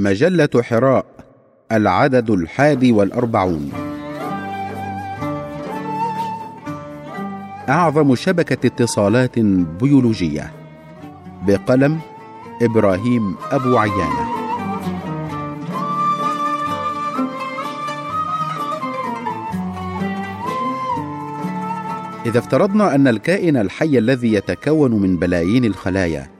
مجلة حراء العدد الحادي والأربعون. أعظم شبكة اتصالات بيولوجية بقلم إبراهيم أبو عيانة. إذا افترضنا أن الكائن الحي الذي يتكون من بلايين الخلايا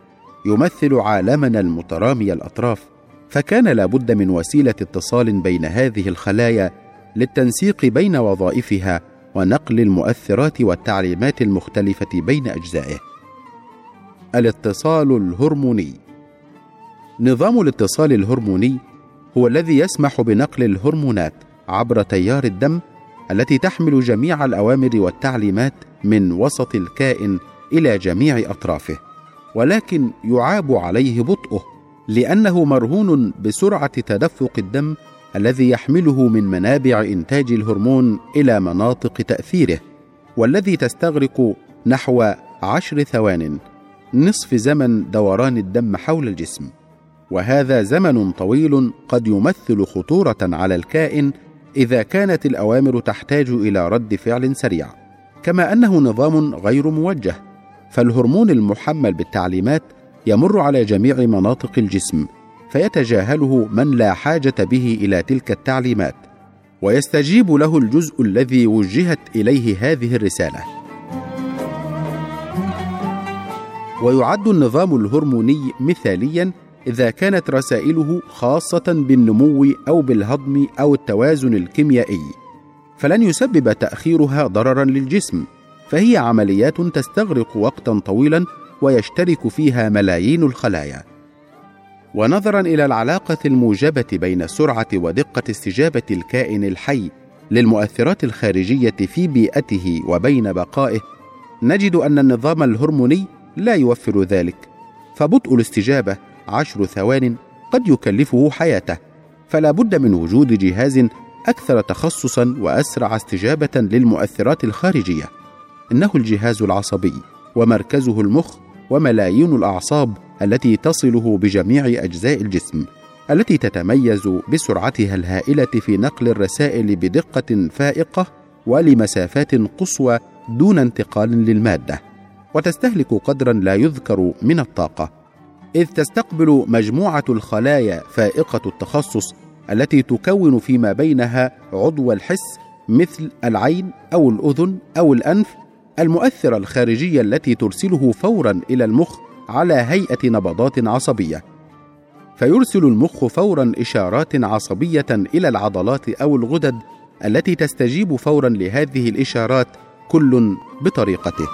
يمثل عالمنا المترامي الأطراف فكان لابد من وسيلة اتصال بين هذه الخلايا للتنسيق بين وظائفها ونقل المؤثرات والتعليمات المختلفة بين أجزائه. الاتصال الهرموني. نظام الاتصال الهرموني هو الذي يسمح بنقل الهرمونات عبر تيار الدم التي تحمل جميع الأوامر والتعليمات من وسط الكائن إلى جميع أطرافه ولكن يعاب عليه بطئه. لأنه مرهون بسرعة تدفق الدم الذي يحمله من منابع إنتاج الهرمون إلى مناطق تأثيره والذي تستغرق نحو عشر ثوان نصف زمن دوران الدم حول الجسم. وهذا زمن طويل قد يمثل خطورة على الكائن إذا كانت الأوامر تحتاج إلى رد فعل سريع. كما أنه نظام غير موجه فالهرمون المحمل بالتعليمات يمر على جميع مناطق الجسم فيتجاهله من لا حاجة به إلى تلك التعليمات ويستجيب له الجزء الذي وجهت إليه هذه الرسالة. ويعد النظام الهرموني مثاليا إذا كانت رسائله خاصة بالنمو أو بالهضم أو التوازن الكيميائي فلن يسبب تأخيرها ضررا للجسم فهي عمليات تستغرق وقتا طويلا ويشترك فيها ملايين الخلايا. ونظرا إلى العلاقة الموجبة بين سرعة ودقة استجابة الكائن الحي للمؤثرات الخارجية في بيئته وبين بقائه نجد أن النظام الهرموني لا يوفر ذلك فبطء الاستجابة عشر ثوان قد يكلفه حياته فلا بد من وجود جهاز أكثر تخصصا وأسرع استجابة للمؤثرات الخارجية. إنه الجهاز العصبي ومركزه المخ وملايين الأعصاب التي تصله بجميع أجزاء الجسم التي تتميز بسرعتها الهائلة في نقل الرسائل بدقة فائقة ولمسافات قصوى دون انتقال للمادة وتستهلك قدرا لا يذكر من الطاقة. إذ تستقبل مجموعة الخلايا فائقة التخصص التي تكون فيما بينها عضو الحس مثل العين أو الأذن أو الأنف المؤثرة الخارجية التي ترسله فورا إلى المخ على هيئة نبضات عصبية. فيرسل المخ فورا إشارات عصبية إلى العضلات أو الغدد التي تستجيب فورا لهذه الإشارات كل بطريقته.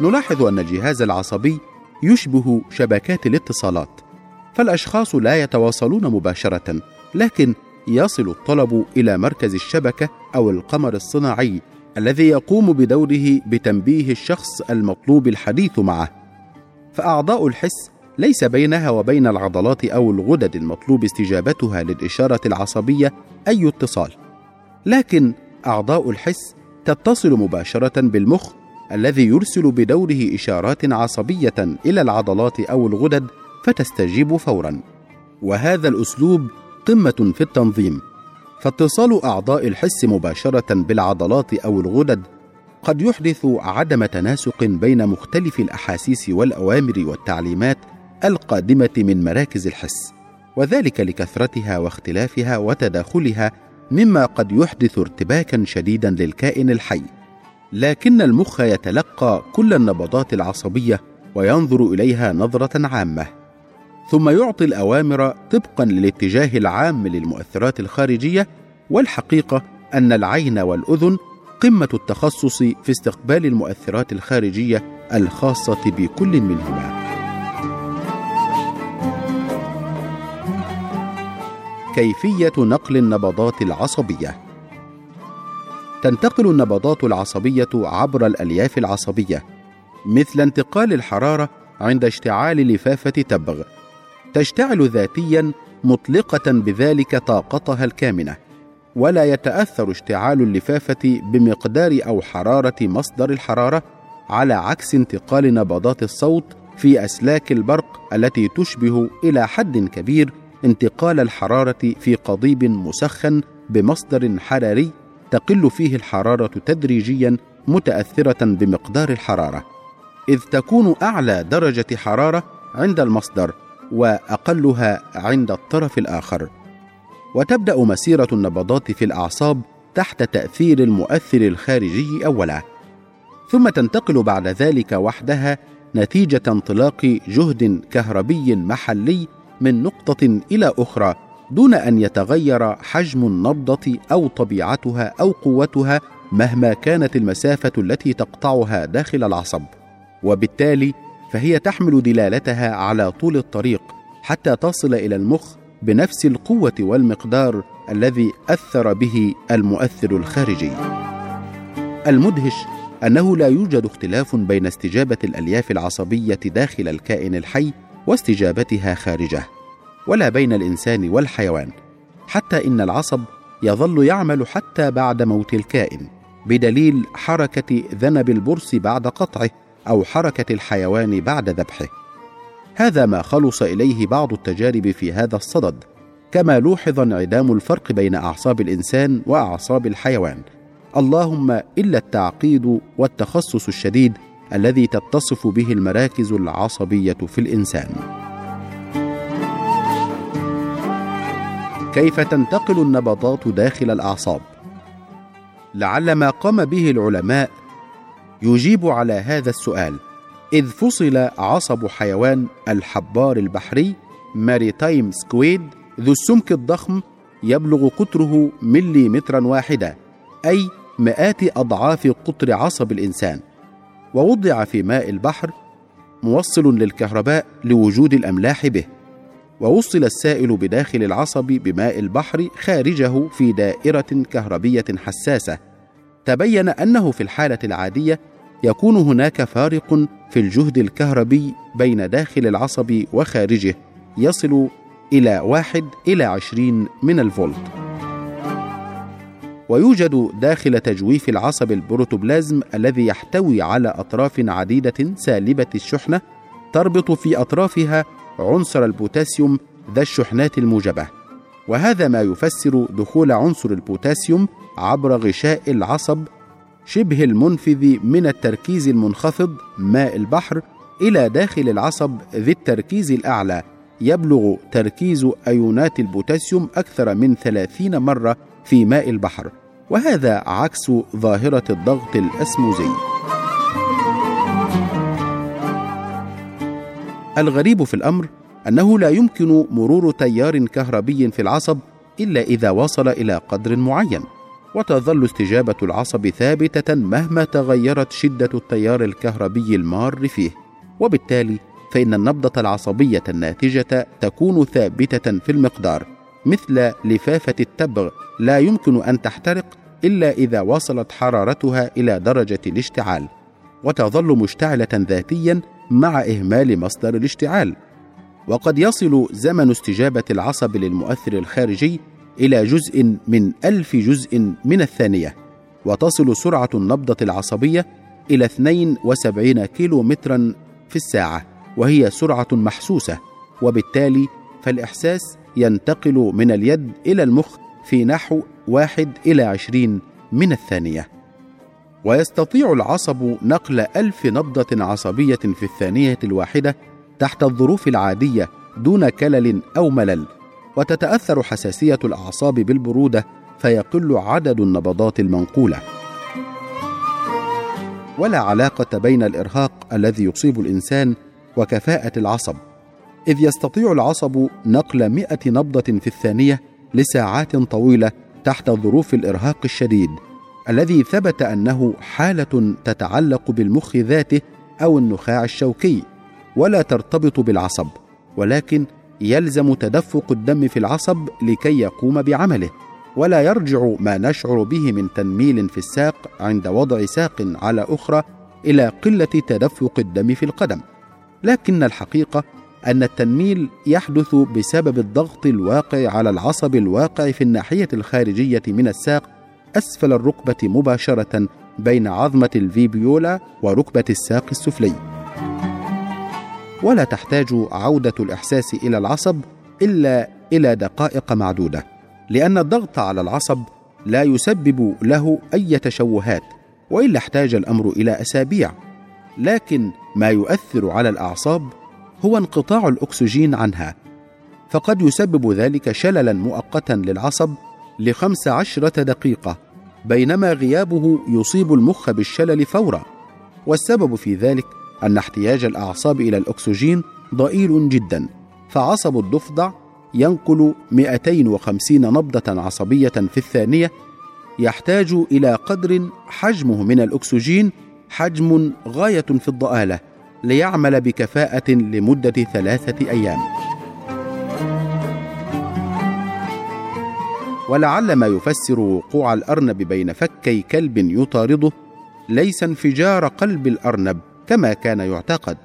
نلاحظ أن الجهاز العصبي يشبه شبكات الاتصالات فالأشخاص لا يتواصلون مباشرة لكن يصل الطلب إلى مركز الشبكة أو القمر الصناعي الذي يقوم بدوره بتنبيه الشخص المطلوب الحديث معه. فأعضاء الحس ليس بينها وبين العضلات أو الغدد المطلوب استجابتها للإشارة العصبية أي اتصال. لكن أعضاء الحس تتصل مباشرة بالمخ الذي يرسل بدوره إشارات عصبية إلى العضلات أو الغدد فتستجيب فورا. وهذا الأسلوب قمة في التنظيم. فاتصال أعضاء الحس مباشرة بالعضلات أو الغدد قد يحدث عدم تناسق بين مختلف الأحاسيس والأوامر والتعليمات القادمة من مراكز الحس وذلك لكثرتها واختلافها وتداخلها مما قد يحدث ارتباكا شديدا للكائن الحي. لكن المخ يتلقى كل النبضات العصبية وينظر إليها نظرة عامة. ثم يعطي الأوامر طبقا للاتجاه العام للمؤثرات الخارجية والحقيقة أن العين والأذن قمة التخصص في استقبال المؤثرات الخارجية الخاصة بكل منهما. كيفية نقل النبضات العصبية؟ تنتقل النبضات العصبية عبر الألياف العصبية مثل انتقال الحرارة عند اشتعال لفافة تبغ. تشتعل ذاتيا مطلقة بذلك طاقتها الكامنة ولا يتأثر اشتعال اللفافة بمقدار أو حرارة مصدر الحرارة على عكس انتقال نبضات الصوت في أسلاك البرق التي تشبه إلى حد كبير انتقال الحرارة في قضيب مسخن بمصدر حراري تقل فيه الحرارة تدريجيا متأثرة بمقدار الحرارة إذ تكون أعلى درجة حرارة عند المصدر وأقلها عند الطرف الآخر. وتبدأ مسيرة النبضات في الأعصاب تحت تأثير المؤثر الخارجي اولا. ثم تنتقل بعد ذلك وحدها نتيجة انطلاق جهد كهربي محلي من نقطة إلى أخرى دون أن يتغير حجم النبضة أو طبيعتها أو قوتها مهما كانت المسافة التي تقطعها داخل العصب وبالتالي فهي تحمل دلالتها على طول الطريق حتى تصل إلى المخ بنفس القوة والمقدار الذي أثر به المؤثر الخارجي. المدهش أنه لا يوجد اختلاف بين استجابة الألياف العصبية داخل الكائن الحي واستجابتها خارجه ولا بين الإنسان والحيوان حتى إن العصب يظل يعمل حتى بعد موت الكائن بدليل حركة ذنب البرص بعد قطعه أو حركة الحيوان بعد ذبحه. هذا ما خلص إليه بعض التجارب في هذا الصدد كما لوحظ انعدام الفرق بين أعصاب الإنسان وأعصاب الحيوان. اللهم إلا التعقيد والتخصص الشديد الذي تتصف به المراكز العصبية في الإنسان. كيف تنتقل النبضات داخل الأعصاب؟ لعل ما قام به العلماء يجيب على هذا السؤال. إذ فصل عصب حيوان الحبار البحري maritime squid ذو السمك الضخم يبلغ قطره مليمترا واحدا أي مئات أضعاف قطر عصب الإنسان. ووضع في ماء البحر موصل للكهرباء لوجود الأملاح به. ووصل السائل بداخل العصب بماء البحر خارجه في دائرة كهربية حساسة. تبين أنه في الحالة العادية يكون هناك فارق في الجهد الكهربي بين داخل العصب وخارجه يصل إلى واحد إلى عشرين من الفولت. ويوجد داخل تجويف العصب البروتوبلازم الذي يحتوي على أطراف عديدة سالبة الشحنة تربط في أطرافها عنصر البوتاسيوم ذا الشحنات الموجبة. وهذا ما يفسر دخول عنصر البوتاسيوم عبر غشاء العصب شبه المنفذ من التركيز المنخفض ماء البحر إلى داخل العصب ذي التركيز الأعلى. يبلغ تركيز أيونات البوتاسيوم أكثر من ثلاثين مرة في ماء البحر. وهذا عكس ظاهرة الضغط الأسموزي. الغريب في الأمر أنه لا يمكن مرور تيار كهربي في العصب إلا إذا وصل إلى قدر معين. وتظل استجابة العصب ثابتة مهما تغيرت شدة التيار الكهربي المار فيه. وبالتالي فإن النبضة العصبية الناتجة تكون ثابتة في المقدار مثل لفافة التبغ لا يمكن أن تحترق إلا إذا وصلت حرارتها إلى درجة الاشتعال. وتظل مشتعلة ذاتيا مع إهمال مصدر الاشتعال. وقد يصل زمن استجابة العصب للمؤثر الخارجي إلى جزء من ألف جزء من الثانية وتصل سرعة النبضة العصبية إلى 72 كيلو مترا في الساعة وهي سرعة محسوسة وبالتالي فالإحساس ينتقل من اليد إلى المخ في نحو واحد إلى عشرين من الثانية. ويستطيع العصب نقل ألف نبضة عصبية في الثانية الواحدة تحت الظروف العادية دون كلل أو ملل. وتتأثر حساسية الأعصاب بالبرودة فيقل عدد النبضات المنقولة. ولا علاقة بين الإرهاق الذي يصيب الإنسان وكفاءة العصب. إذ يستطيع العصب نقل مئة نبضة في الثانية لساعات طويلة تحت ظروف الإرهاق الشديد الذي ثبت أنه حالة تتعلق بالمخ ذاته أو النخاع الشوكي ولا ترتبط بالعصب ولكن يلزم تدفق الدم في العصب لكي يقوم بعمله ولا يرجع ما نشعر به من تنميل في الساق عند وضع ساق على أخرى إلى قلة تدفق الدم في القدم. لكن الحقيقة أن التنميل يحدث بسبب الضغط الواقع على العصب الواقع في الناحية الخارجية من الساق أسفل الركبة مباشرة بين عظمة الفيبيولا وركبة الساق السفلي. ولا تحتاج عودة الإحساس إلى العصب إلا إلى دقائق معدودة لأن الضغط على العصب لا يسبب له أي تشوهات وإلا احتاج الأمر إلى أسابيع. لكن ما يؤثر على الأعصاب هو انقطاع الأكسجين عنها فقد يسبب ذلك شللا مؤقتا للعصب لخمس عشرة دقيقة بينما غيابه يصيب المخ بالشلل فورا. والسبب في ذلك أن احتياج الأعصاب إلى الأكسجين ضئيل جدا فعصب الضفدع ينقل 250 نبضة عصبية في الثانية يحتاج إلى قدر حجمه من الأكسجين حجم غاية في الضآلة ليعمل بكفاءة لمدة ثلاثة أيام. ولعل ما يفسر وقوع الأرنب بين فكي كلب يطارده ليس انفجار قلب الأرنب كما كان يعتقد،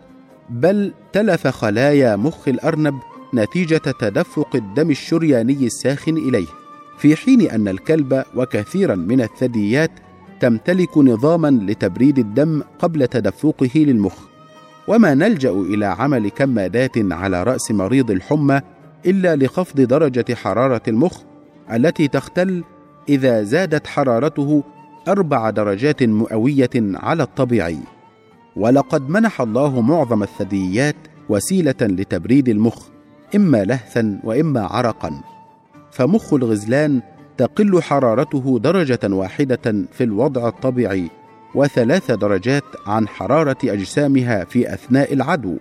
بل تلف خلايا مخ الأرنب نتيجة تدفق الدم الشرياني الساخن إليه، في حين أن الكلب وكثيرا من الثدييات تمتلك نظاما لتبريد الدم قبل تدفقه للمخ. وما نلجأ إلى عمل كمادات على رأس مريض الحمى إلا لخفض درجة حرارة المخ التي تختل إذا زادت حرارته أربع درجات مئوية على الطبيعي. ولقد منح الله معظم الثدييات وسيلة لتبريد المخ إما لهثا وإما عرقا فمخ الغزلان تقل حرارته درجة واحدة في الوضع الطبيعي وثلاث درجات عن حرارة أجسامها في أثناء العدو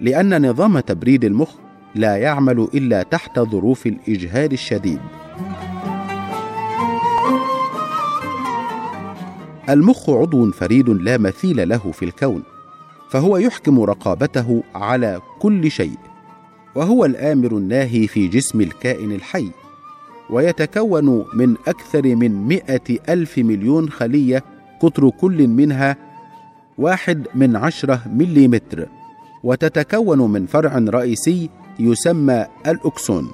لأن نظام تبريد المخ لا يعمل إلا تحت ظروف الإجهاد الشديد. المخ عضو فريد لا مثيل له في الكون، فهو يحكم رقابته على كل شيء، وهو الآمر الناهي في جسم الكائن الحي. ويتكون من أكثر من مئة ألف مليون خلية قطر كل منها واحد من عشرة مليمتر وتتكون من فرع رئيسي يسمى الأكسون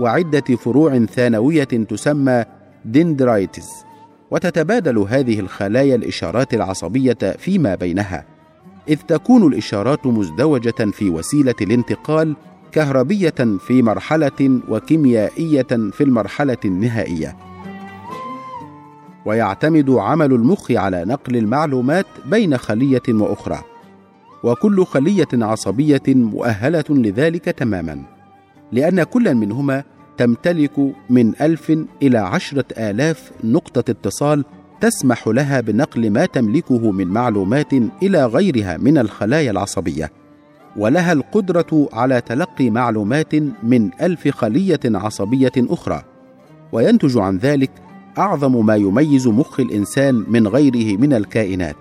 وعدة فروع ثانوية تسمى دندرايتس وتتبادل هذه الخلايا الإشارات العصبية فيما بينها. إذ تكون الإشارات مزدوجة في وسيلة الانتقال كهربية في مرحلة وكيميائية في المرحلة النهائية. ويعتمد عمل المخ على نقل المعلومات بين خلية وأخرى. وكل خلية عصبية مؤهلة لذلك تماما. لأن كل منهما تمتلك من ألف إلى عشرة آلاف نقطة اتصال تسمح لها بنقل ما تملكه من معلومات إلى غيرها من الخلايا العصبية ولها القدرة على تلقي معلومات من ألف خلية عصبية أخرى. وينتج عن ذلك أعظم ما يميز مخ الإنسان من غيره من الكائنات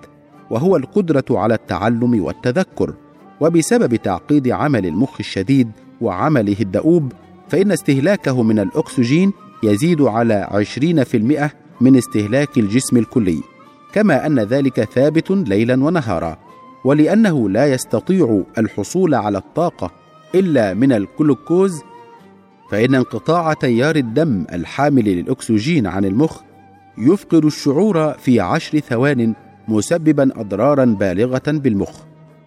وهو القدرة على التعلم والتذكر. وبسبب تعقيد عمل المخ الشديد وعمله الدؤوب فإن استهلاكه من الأكسجين يزيد على 20% من استهلاك الجسم الكلي كما أن ذلك ثابت ليلا ونهارا ولأنه لا يستطيع الحصول على الطاقة إلا من الجلوكوز فإن انقطاع تيار الدم الحامل للأكسجين عن المخ يفقد الشعور في عشر ثوان مسببا اضرارا بالغة بالمخ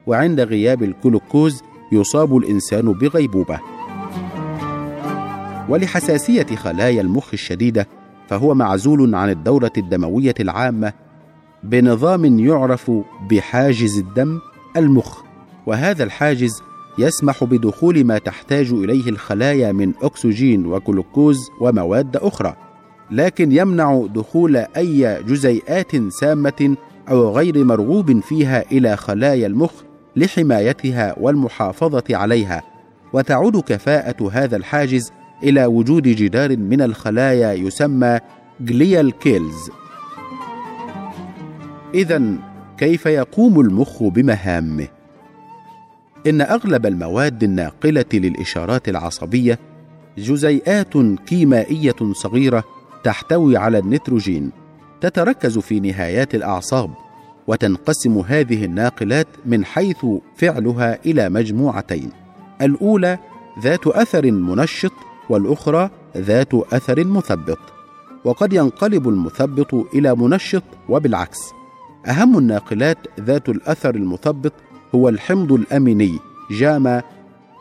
وعند غياب الجلوكوز يصاب الإنسان بغيبوبة. ولحساسية خلايا المخ الشديدة فهو معزول عن الدورة الدموية العامة بنظام يعرف بحاجز الدم المخ وهذا الحاجز يسمح بدخول ما تحتاج إليه الخلايا من أكسجين وجلوكوز ومواد أخرى لكن يمنع دخول أي جزيئات سامة أو غير مرغوب فيها إلى خلايا المخ لحمايتها والمحافظة عليها وتعود كفاءة هذا الحاجز إلى وجود جدار من الخلايا يسمى جليال كيلز اذا كيف يقوم المخ بمهامه؟ إن أغلب المواد الناقلة للإشارات العصبية جزيئات كيمائية صغيرة تحتوي على النيتروجين تتركز في نهايات الأعصاب وتنقسم هذه الناقلات من حيث فعلها إلى مجموعتين. الأولى ذات أثر منشط والأخرى ذات أثر مثبط وقد ينقلب المثبط إلى منشط وبالعكس. أهم الناقلات ذات الأثر المثبط هو الحمض الأميني gamma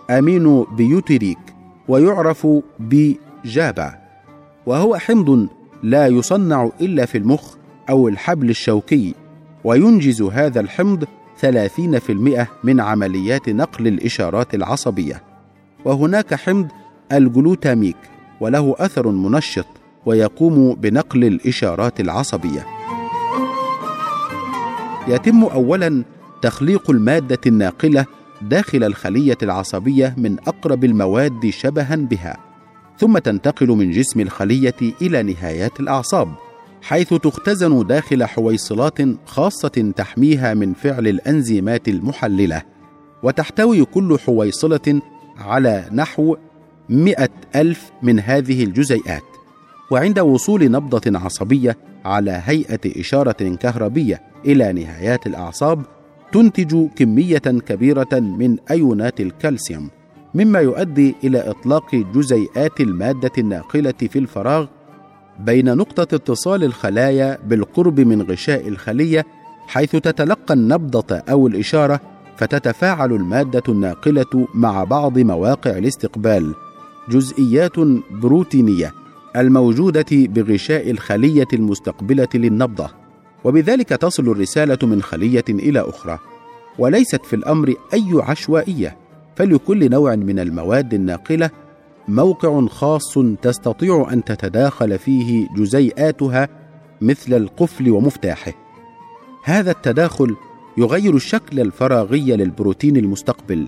amino butyric ويعرف ب GABA وهو حمض لا يصنع إلا في المخ أو الحبل الشوكي وينجز هذا الحمض 30% من عمليات نقل الإشارات العصبية. وهناك حمض الجلوتاميك وله أثر منشط ويقوم بنقل الإشارات العصبية. يتم أولا تخليق المادة الناقلة داخل الخلية العصبية من أقرب المواد شبها بها ثم تنتقل من جسم الخلية إلى نهايات الأعصاب حيث تختزن داخل حويصلات خاصة تحميها من فعل الأنزيمات المحللة. وتحتوي كل حويصلة على نحو مئة ألف من هذه الجزيئات. وعند وصول نبضة عصبية على هيئة إشارة كهربية إلى نهايات الأعصاب تنتج كمية كبيرة من أيونات الكالسيوم مما يؤدي إلى إطلاق جزيئات المادة الناقلة في الفراغ بين نقطة اتصال الخلايا بالقرب من غشاء الخلية حيث تتلقى النبضة أو الإشارة فتتفاعل المادة الناقلة مع بعض مواقع الاستقبال. جزئيات بروتينية الموجودة بغشاء الخلية المستقبلة للنبضة وبذلك تصل الرسالة من خلية إلى أخرى وليست في الأمر أي عشوائية فلكل نوع من المواد الناقلة موقع خاص تستطيع أن تتداخل فيه جزيئاتها مثل القفل ومفتاحه. هذا التداخل يغير الشكل الفراغي للبروتين المستقبل.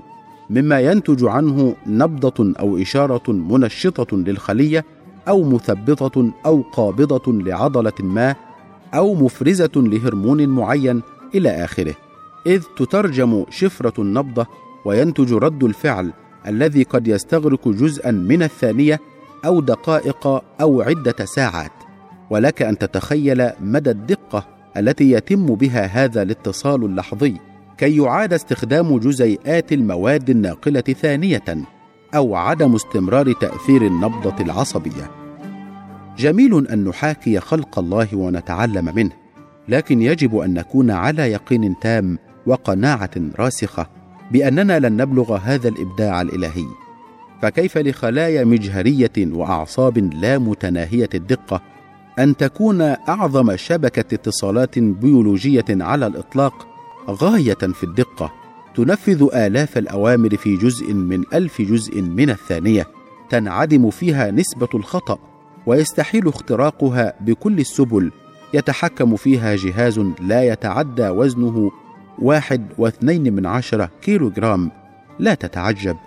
مما ينتج عنه نبضة أو إشارة منشطة للخلية أو مثبطة أو قابضة لعضلة ما أو مفرزة لهرمون معين إلى آخره. إذ تترجم شفرة النبضة وينتج رد الفعل الذي قد يستغرق جزءا من الثانية أو دقائق أو عدة ساعات. ولك أن تتخيل مدى الدقة التي يتم بها هذا الاتصال اللحظي. كي يعاد استخدام جزيئات المواد الناقلة ثانية أو عدم استمرار تأثير النبضة العصبية. جميل أن نحاكي خلق الله ونتعلم منه لكن يجب أن نكون على يقين تام وقناعة راسخة بأننا لن نبلغ هذا الإبداع الإلهي. فكيف لخلايا مجهرية وأعصاب لا متناهية الدقة أن تكون أعظم شبكة اتصالات بيولوجية على الإطلاق غاية في الدقة تنفذ آلاف الأوامر في جزء من ألف جزء من الثانية تنعدم فيها نسبة الخطأ ويستحيل اختراقها بكل السبل يتحكم فيها جهاز لا يتعدى وزنه واحد واثنين من عشرة كيلو جرام لا تتعجب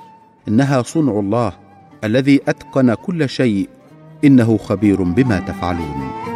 إنها صنع الله الذي أتقن كل شيء إنه خبير بما تفعلون.